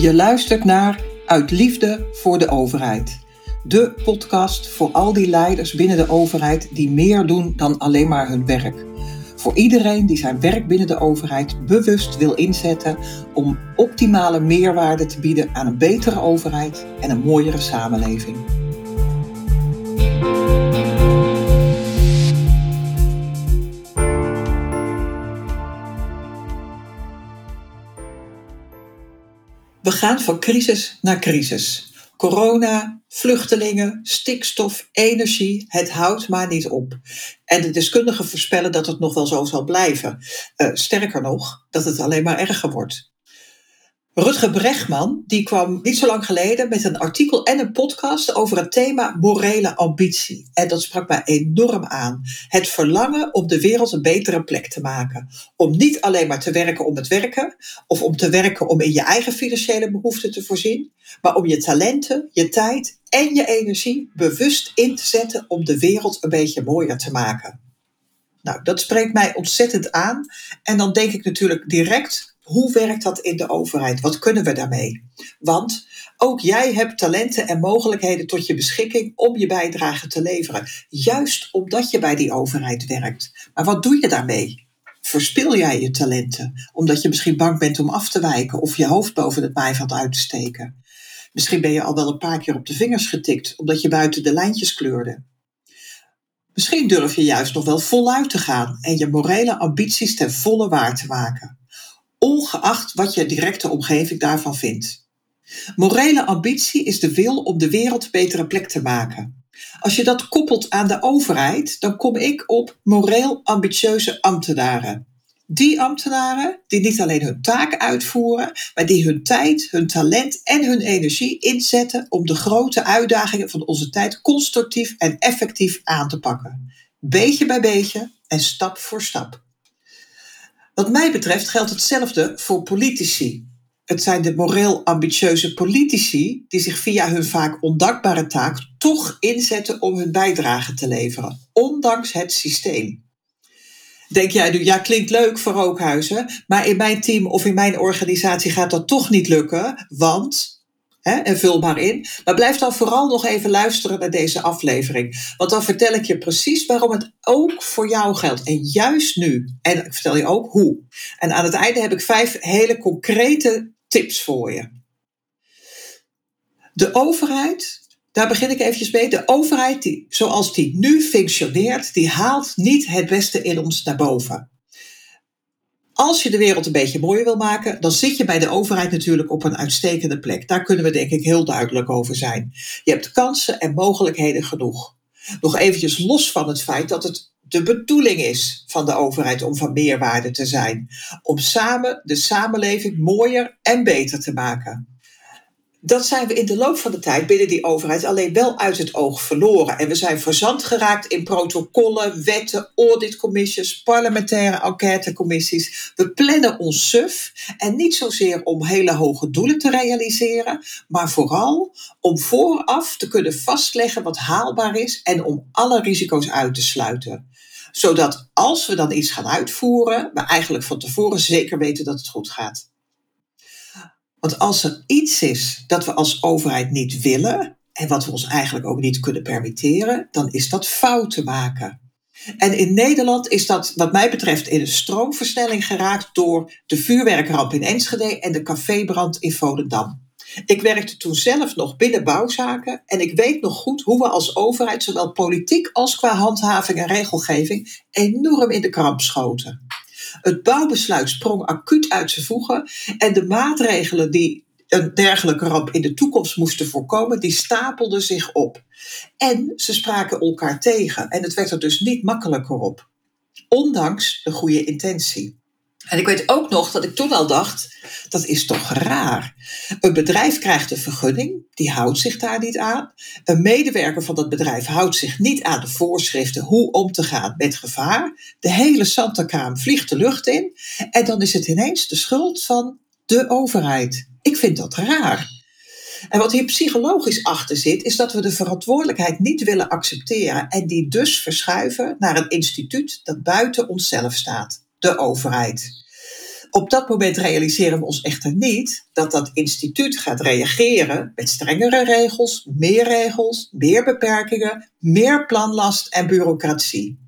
Je luistert naar Uit Liefde voor de Overheid. De podcast voor al die leiders binnen de overheid die meer doen dan alleen maar hun werk. Voor iedereen die zijn werk binnen de overheid bewust wil inzetten om optimale meerwaarde te bieden aan een betere overheid en een mooiere samenleving. We gaan van crisis naar crisis. Corona, vluchtelingen, stikstof, energie, het houdt maar niet op. En de deskundigen voorspellen dat het nog wel zo zal blijven. Uh, sterker nog, dat het alleen maar erger wordt. Rutger Brechtman die kwam niet zo lang geleden met een artikel en een podcast over het thema morele ambitie. En dat sprak mij enorm aan. Het verlangen om de wereld een betere plek te maken. Om niet alleen maar te werken om het werken, of om te werken om in je eigen financiële behoeften te voorzien, maar om je talenten, je tijd en je energie bewust in te zetten om de wereld een beetje mooier te maken. Nou, dat spreekt mij ontzettend aan. En dan denk ik natuurlijk direct hoe werkt dat in de overheid? Wat kunnen we daarmee? Want ook jij hebt talenten en mogelijkheden tot je beschikking om je bijdrage te leveren. Juist omdat je bij die overheid werkt. Maar wat doe je daarmee? Verspil jij je talenten omdat je misschien bang bent om af te wijken of je hoofd boven het maaiveld uit te steken? Misschien ben je al wel een paar keer op de vingers getikt omdat je buiten de lijntjes kleurde. Misschien durf je juist nog wel voluit te gaan en je morele ambities ten volle waar te maken ongeacht wat je directe omgeving daarvan vindt. Morele ambitie is de wil om de wereld een betere plek te maken. Als je dat koppelt aan de overheid, dan kom ik op moreel ambitieuze ambtenaren. Die ambtenaren die niet alleen hun taak uitvoeren, maar die hun tijd, hun talent en hun energie inzetten om de grote uitdagingen van onze tijd constructief en effectief aan te pakken. Beetje bij beetje en stap voor stap. Wat mij betreft geldt hetzelfde voor politici. Het zijn de moreel ambitieuze politici die zich via hun vaak ondankbare taak toch inzetten om hun bijdrage te leveren, ondanks het systeem. Denk jij nu, ja, klinkt leuk voor Rookhuizen, maar in mijn team of in mijn organisatie gaat dat toch niet lukken, want en vul maar in. Maar blijf dan vooral nog even luisteren naar deze aflevering. Want dan vertel ik je precies waarom het ook voor jou geldt. En juist nu. En ik vertel je ook hoe. En aan het einde heb ik vijf hele concrete tips voor je. De overheid, daar begin ik eventjes mee. De overheid, die, zoals die nu functioneert, die haalt niet het beste in ons naar boven. Als je de wereld een beetje mooier wil maken, dan zit je bij de overheid natuurlijk op een uitstekende plek. Daar kunnen we denk ik heel duidelijk over zijn. Je hebt kansen en mogelijkheden genoeg. Nog eventjes los van het feit dat het de bedoeling is van de overheid om van meerwaarde te zijn. Om samen de samenleving mooier en beter te maken dat zijn we in de loop van de tijd binnen die overheid alleen wel uit het oog verloren. En we zijn verzand geraakt in protocollen, wetten, auditcommissies, parlementaire enquêtecommissies. We plannen ons suf en niet zozeer om hele hoge doelen te realiseren, maar vooral om vooraf te kunnen vastleggen wat haalbaar is en om alle risico's uit te sluiten. Zodat als we dan iets gaan uitvoeren, we eigenlijk van tevoren zeker weten dat het goed gaat. Want als er iets is dat we als overheid niet willen en wat we ons eigenlijk ook niet kunnen permitteren, dan is dat fouten maken. En in Nederland is dat, wat mij betreft, in een stroomversnelling geraakt door de vuurwerkramp in Enschede en de cafébrand in Volendam. Ik werkte toen zelf nog binnen bouwzaken en ik weet nog goed hoe we als overheid, zowel politiek als qua handhaving en regelgeving, enorm in de kramp schoten. Het bouwbesluit sprong acuut uit zijn voegen en de maatregelen die een dergelijke ramp in de toekomst moesten voorkomen, die stapelden zich op. En ze spraken elkaar tegen en het werd er dus niet makkelijker op. Ondanks de goede intentie. En ik weet ook nog dat ik toen al dacht, dat is toch raar. Een bedrijf krijgt een vergunning, die houdt zich daar niet aan. Een medewerker van dat bedrijf houdt zich niet aan de voorschriften hoe om te gaan met gevaar. De hele Santakraam vliegt de lucht in en dan is het ineens de schuld van de overheid. Ik vind dat raar. En wat hier psychologisch achter zit, is dat we de verantwoordelijkheid niet willen accepteren en die dus verschuiven naar een instituut dat buiten onszelf staat de overheid. Op dat moment realiseren we ons echter niet dat dat instituut gaat reageren met strengere regels, meer regels, meer beperkingen, meer planlast en bureaucratie.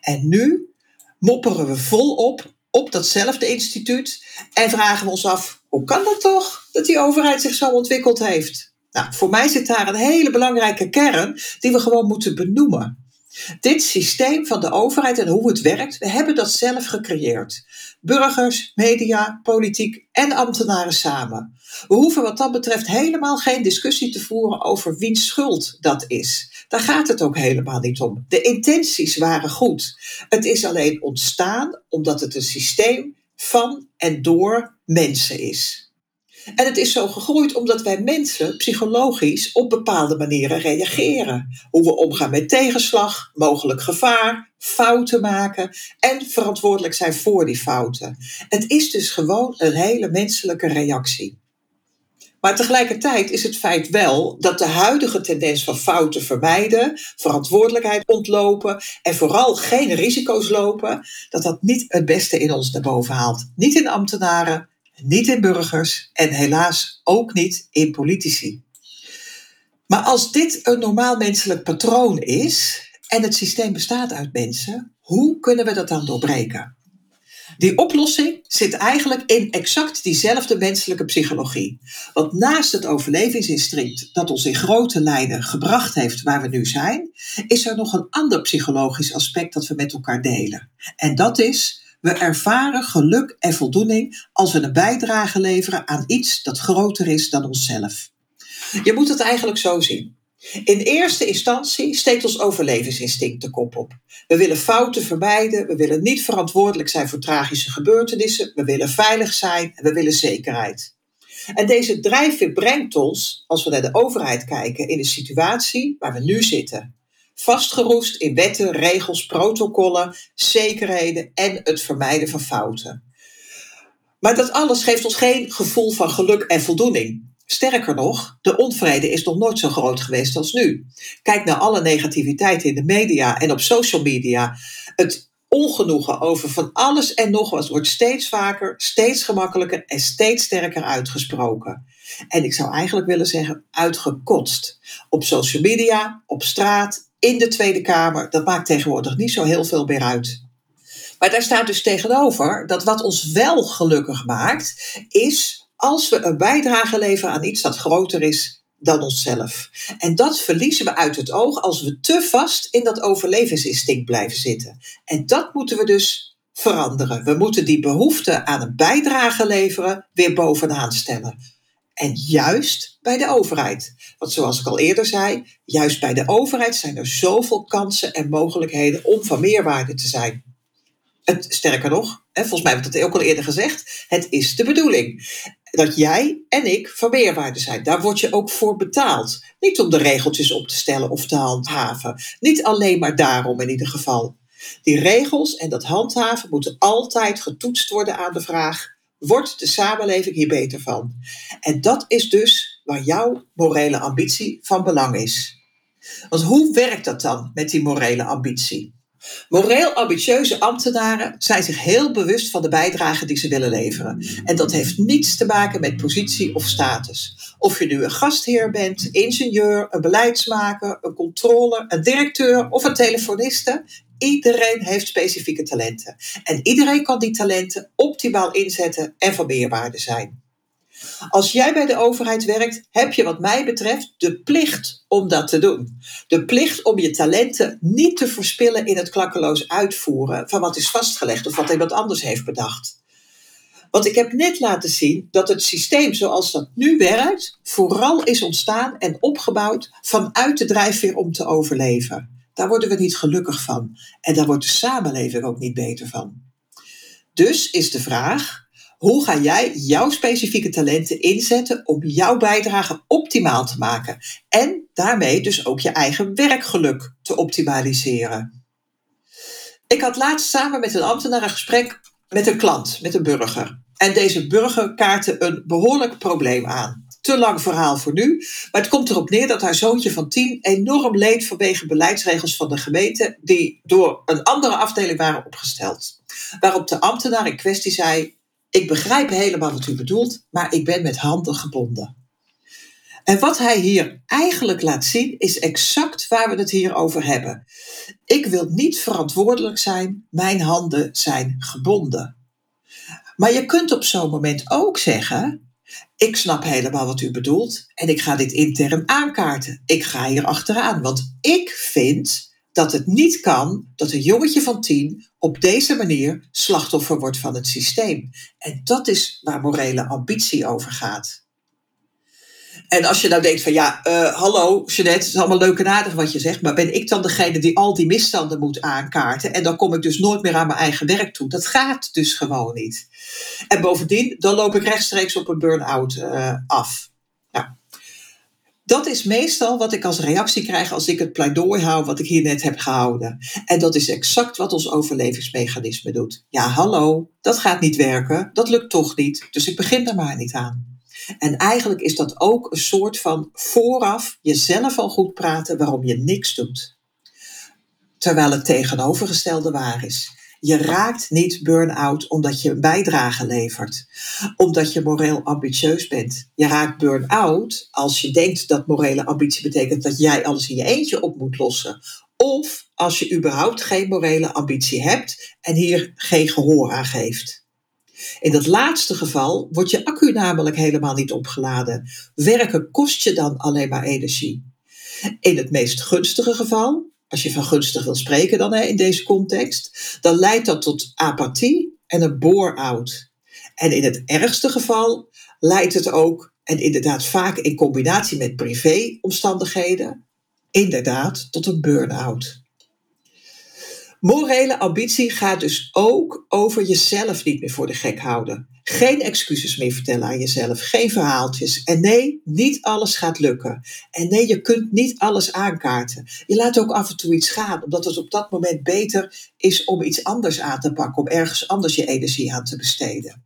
En nu mopperen we volop op datzelfde instituut en vragen we ons af: hoe kan dat toch dat die overheid zich zo ontwikkeld heeft? Nou, voor mij zit daar een hele belangrijke kern die we gewoon moeten benoemen. Dit systeem van de overheid en hoe het werkt, we hebben dat zelf gecreëerd. Burgers, media, politiek en ambtenaren samen. We hoeven wat dat betreft helemaal geen discussie te voeren over wiens schuld dat is. Daar gaat het ook helemaal niet om. De intenties waren goed. Het is alleen ontstaan omdat het een systeem van en door mensen is. En het is zo gegroeid omdat wij mensen psychologisch op bepaalde manieren reageren. Hoe we omgaan met tegenslag, mogelijk gevaar, fouten maken en verantwoordelijk zijn voor die fouten. Het is dus gewoon een hele menselijke reactie. Maar tegelijkertijd is het feit wel dat de huidige tendens van fouten vermijden, verantwoordelijkheid ontlopen en vooral geen risico's lopen, dat dat niet het beste in ons naar boven haalt. Niet in ambtenaren, niet in burgers en helaas ook niet in politici. Maar als dit een normaal menselijk patroon is en het systeem bestaat uit mensen, hoe kunnen we dat dan doorbreken? Die oplossing zit eigenlijk in exact diezelfde menselijke psychologie. Want naast het overlevingsinstinct dat ons in grote lijnen gebracht heeft waar we nu zijn, is er nog een ander psychologisch aspect dat we met elkaar delen. En dat is we ervaren geluk en voldoening als we een bijdrage leveren aan iets dat groter is dan onszelf. Je moet het eigenlijk zo zien. In eerste instantie steekt ons overlevingsinstinct de kop op. We willen fouten vermijden, we willen niet verantwoordelijk zijn voor tragische gebeurtenissen, we willen veilig zijn en we willen zekerheid. En deze drijfveer brengt ons, als we naar de overheid kijken, in de situatie waar we nu zitten vastgeroest in wetten, regels, protocollen, zekerheden en het vermijden van fouten. Maar dat alles geeft ons geen gevoel van geluk en voldoening. Sterker nog, de onvrede is nog nooit zo groot geweest als nu. Kijk naar alle negativiteit in de media en op social media. Het ongenoegen over van alles en nog wat wordt steeds vaker, steeds gemakkelijker en steeds sterker uitgesproken. En ik zou eigenlijk willen zeggen uitgekotst. Op social media, op straat, in de Tweede Kamer, dat maakt tegenwoordig niet zo heel veel meer uit. Maar daar staat dus tegenover dat wat ons wel gelukkig maakt, is als we een bijdrage leveren aan iets dat groter is dan onszelf. En dat verliezen we uit het oog als we te vast in dat overlevingsinstinct blijven zitten. En dat moeten we dus veranderen. We moeten die behoefte aan een bijdrage leveren weer bovenaan stellen. En juist bij de overheid. Want zoals ik al eerder zei, juist bij de overheid zijn er zoveel kansen en mogelijkheden om van meerwaarde te zijn. Het, sterker nog, hè, volgens mij heb ik dat ook al eerder gezegd, het is de bedoeling dat jij en ik van meerwaarde zijn. Daar word je ook voor betaald. Niet om de regeltjes op te stellen of te handhaven. Niet alleen maar daarom in ieder geval. Die regels en dat handhaven moeten altijd getoetst worden aan de vraag: wordt de samenleving hier beter van? En dat is dus waar jouw morele ambitie van belang is. Want hoe werkt dat dan met die morele ambitie? Moreel ambitieuze ambtenaren zijn zich heel bewust van de bijdrage die ze willen leveren. En dat heeft niets te maken met positie of status. Of je nu een gastheer bent, ingenieur, een beleidsmaker, een controller, een directeur of een telefoniste, Iedereen heeft specifieke talenten. En iedereen kan die talenten optimaal inzetten en van meerwaarde zijn. Als jij bij de overheid werkt, heb je wat mij betreft de plicht om dat te doen. De plicht om je talenten niet te verspillen in het klakkeloos uitvoeren van wat is vastgelegd of wat iemand anders heeft bedacht. Want ik heb net laten zien dat het systeem zoals dat nu werkt, vooral is ontstaan en opgebouwd vanuit de drijfveer om te overleven. Daar worden we niet gelukkig van. En daar wordt de samenleving ook niet beter van. Dus is de vraag: hoe ga jij jouw specifieke talenten inzetten om jouw bijdrage optimaal te maken? En daarmee dus ook je eigen werkgeluk te optimaliseren. Ik had laatst samen met een ambtenaar een gesprek met een klant, met een burger. En deze burger kaartte een behoorlijk probleem aan te lang verhaal voor nu. Maar het komt erop neer dat haar zoontje van tien enorm leed vanwege beleidsregels van de gemeente die door een andere afdeling waren opgesteld. Waarop de ambtenaar in kwestie zei: Ik begrijp helemaal wat u bedoelt, maar ik ben met handen gebonden. En wat hij hier eigenlijk laat zien is exact waar we het hier over hebben. Ik wil niet verantwoordelijk zijn, mijn handen zijn gebonden. Maar je kunt op zo'n moment ook zeggen: Ik snap helemaal wat u bedoelt en ik ga dit intern aankaarten. Ik ga hier achteraan, want ik vind dat het niet kan dat een jongetje van tien op deze manier slachtoffer wordt van het systeem. En dat is waar morele ambitie over gaat. En als je nou denkt van ja, uh, hallo Jeanette, het is allemaal leuk en aardig wat je zegt, maar ben ik dan degene die al die misstanden moet aankaarten en dan kom ik dus nooit meer aan mijn eigen werk toe. Dat gaat dus gewoon niet. En bovendien, dan loop ik rechtstreeks op een burn-out uh, af. Nou, dat is meestal wat ik als reactie krijg als ik het pleidooi hou wat ik hier net heb gehouden. En dat is exact wat ons overlevingsmechanisme doet. Ja, hallo, dat gaat niet werken, dat lukt toch niet, dus ik begin er maar niet aan. En eigenlijk is dat ook een soort van vooraf jezelf al goed praten waarom je niks doet. Terwijl het tegenovergestelde waar is. Je raakt niet burn-out omdat je een bijdrage levert, omdat je moreel ambitieus bent. Je raakt burn-out als je denkt dat morele ambitie betekent dat jij alles in je eentje op moet lossen. Of als je überhaupt geen morele ambitie hebt en hier geen gehoor aan geeft. In dat laatste geval wordt je accu namelijk helemaal niet opgeladen. Werken kost je dan alleen maar energie. In het meest gunstige geval, als je van gunstig wil spreken dan hè, in deze context, dan leidt dat tot apathie en een bore-out. En in het ergste geval leidt het ook, en inderdaad vaak in combinatie met privéomstandigheden, inderdaad tot een burn-out. Morele ambitie gaat dus ook over jezelf niet meer voor de gek houden. Geen excuses meer vertellen aan jezelf, geen verhaaltjes. En nee, niet alles gaat lukken. En nee, je kunt niet alles aankaarten. Je laat ook af en toe iets gaan, omdat het op dat moment beter is om iets anders aan te pakken, om ergens anders je energie aan te besteden.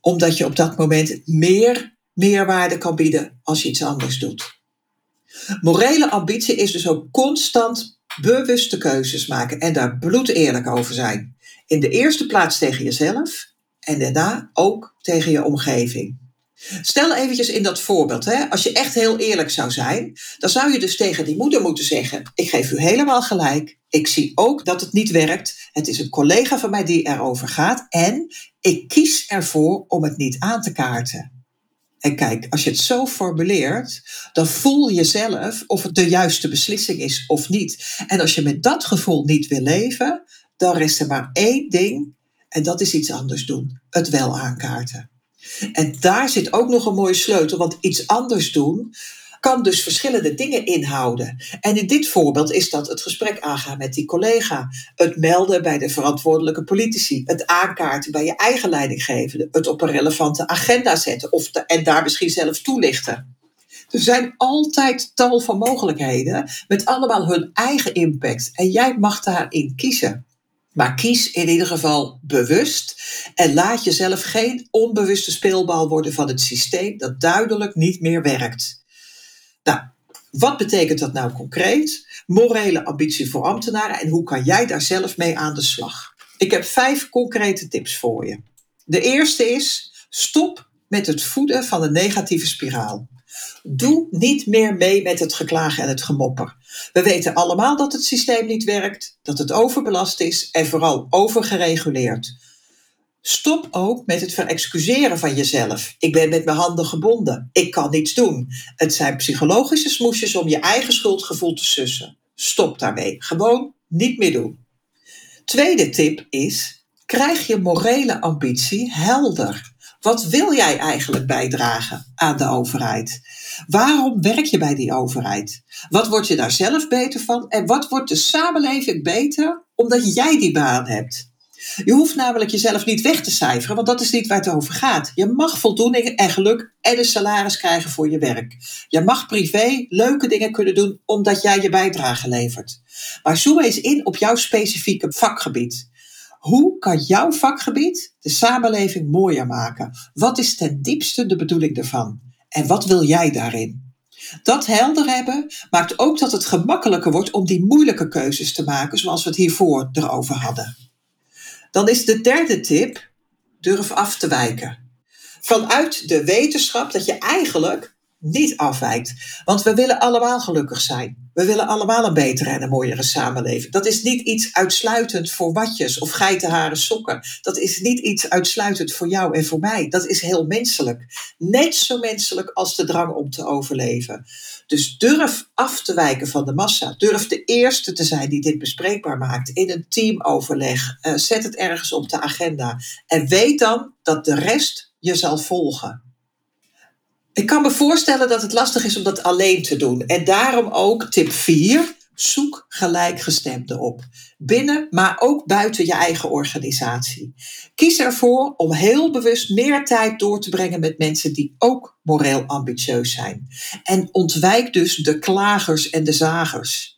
Omdat je op dat moment meer meerwaarde kan bieden als je iets anders doet. Morele ambitie is dus ook constant bewuste keuzes maken en daar bloed eerlijk over zijn. In de eerste plaats tegen jezelf en daarna ook tegen je omgeving. Stel eventjes in dat voorbeeld, hè, als je echt heel eerlijk zou zijn, dan zou je dus tegen die moeder moeten zeggen: Ik geef u helemaal gelijk. Ik zie ook dat het niet werkt. Het is een collega van mij die erover gaat en ik kies ervoor om het niet aan te kaarten. En kijk, als je het zo formuleert, dan voel je zelf of het de juiste beslissing is of niet. En als je met dat gevoel niet wil leven, dan rest er maar één ding en dat is iets anders doen: het wel aankaarten. En daar zit ook nog een mooie sleutel, want iets anders doen kan dus verschillende dingen inhouden. En in dit voorbeeld is dat het gesprek aangaan met die collega, het melden bij de verantwoordelijke politici, het aankaarten bij je eigen leidinggevende, het op een relevante agenda zetten of en daar misschien zelfs toelichten. Er zijn altijd tal van mogelijkheden met allemaal hun eigen impact en jij mag daarin kiezen. Maar kies in ieder geval bewust en laat jezelf geen onbewuste speelbal worden van het systeem dat duidelijk niet meer werkt. Nou, wat betekent dat nou concreet? Morele ambitie voor ambtenaren en hoe kan jij daar zelf mee aan de slag? Ik heb vijf concrete tips voor je. De eerste is: stop met het voeden van een negatieve spiraal. Doe niet meer mee met het geklagen en het gemopper. We weten allemaal dat het systeem niet werkt, dat het overbelast is en vooral overgereguleerd. Stop ook met het verexcuseren van jezelf. Ik ben met mijn handen gebonden. Ik kan niets doen. Het zijn psychologische smoesjes om je eigen schuldgevoel te sussen. Stop daarmee. Gewoon niet meer doen. Tweede tip is: krijg je morele ambitie helder. Wat wil jij eigenlijk bijdragen aan de overheid? Waarom werk je bij die overheid? Wat word je daar zelf beter van? En wat wordt de samenleving beter omdat jij die baan hebt? Je hoeft namelijk jezelf niet weg te cijferen, want dat is niet waar het over gaat. Je mag voldoening en geluk en een salaris krijgen voor je werk. Je mag privé leuke dingen kunnen doen omdat jij je bijdrage levert. Maar zoom eens in op jouw specifieke vakgebied. Hoe kan jouw vakgebied de samenleving mooier maken? Wat is ten diepste de bedoeling ervan? En wat wil jij daarin? Dat helder hebben maakt ook dat het gemakkelijker wordt om die moeilijke keuzes te maken, zoals we het hiervoor erover hadden. Dan is de derde tip: Durf af te wijken. Vanuit de wetenschap dat je eigenlijk niet afwijkt. Want we willen allemaal gelukkig zijn. We willen allemaal een betere en een mooiere samenleving. Dat is niet iets uitsluitend voor watjes of geitenharen sokken. Dat is niet iets uitsluitend voor jou en voor mij. Dat is heel menselijk. Net zo menselijk als de drang om te overleven. Dus durf af te wijken van de massa. Durf de eerste te zijn die dit bespreekbaar maakt in een teamoverleg. Uh, zet het ergens op de agenda. En weet dan dat de rest je zal volgen. Ik kan me voorstellen dat het lastig is om dat alleen te doen. En daarom ook tip 4. Zoek gelijkgestemden op. Binnen, maar ook buiten je eigen organisatie. Kies ervoor om heel bewust meer tijd door te brengen met mensen die ook moreel ambitieus zijn. En ontwijk dus de klagers en de zagers.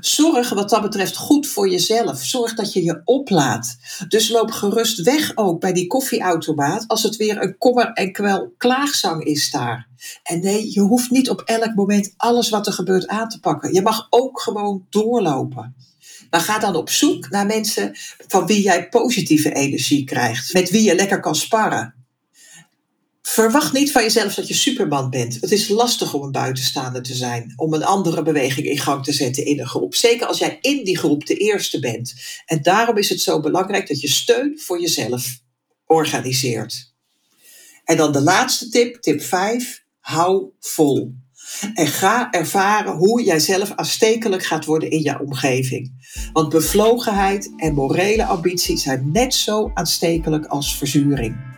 Zorg wat dat betreft goed voor jezelf. Zorg dat je je oplaadt. Dus loop gerust weg ook bij die koffieautomaat als het weer een kommer en kwel klaagzang is daar. En nee, je hoeft niet op elk moment alles wat er gebeurt aan te pakken. Je mag ook gewoon doorlopen. Maar ga dan op zoek naar mensen van wie jij positieve energie krijgt. Met wie je lekker kan sparren. Verwacht niet van jezelf dat je superman bent. Het is lastig om een buitenstaander te zijn, om een andere beweging in gang te zetten in een groep. Zeker als jij in die groep de eerste bent. En daarom is het zo belangrijk dat je steun voor jezelf organiseert. En dan de laatste tip, tip 5. Hou vol. En ga ervaren hoe jij zelf aanstekelijk gaat worden in jouw omgeving. Want bevlogenheid en morele ambitie zijn net zo aanstekelijk als verzuring.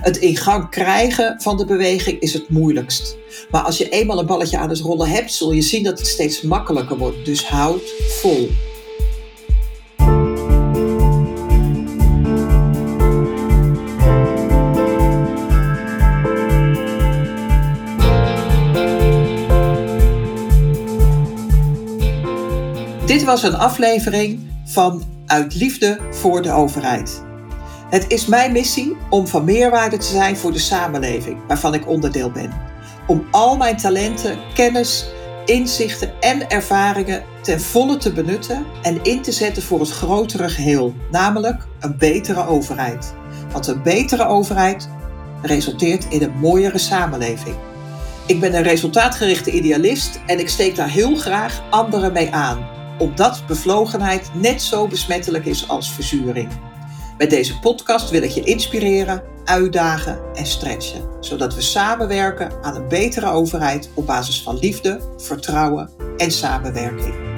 Het in gang krijgen van de beweging is het moeilijkst. Maar als je eenmaal een balletje aan het rollen hebt, zul je zien dat het steeds makkelijker wordt. Dus houd vol. Dit was een aflevering van Uit Liefde voor de Overheid. Het is mijn missie om van meerwaarde te zijn voor de samenleving waarvan ik onderdeel ben. Om al mijn talenten, kennis, inzichten en ervaringen ten volle te benutten en in te zetten voor het grotere geheel, namelijk een betere overheid. Want een betere overheid resulteert in een mooiere samenleving. Ik ben een resultaatgerichte idealist en ik steek daar heel graag anderen mee aan, omdat bevlogenheid net zo besmettelijk is als verzuring. Met deze podcast wil ik je inspireren, uitdagen en stretchen, zodat we samenwerken aan een betere overheid op basis van liefde, vertrouwen en samenwerking.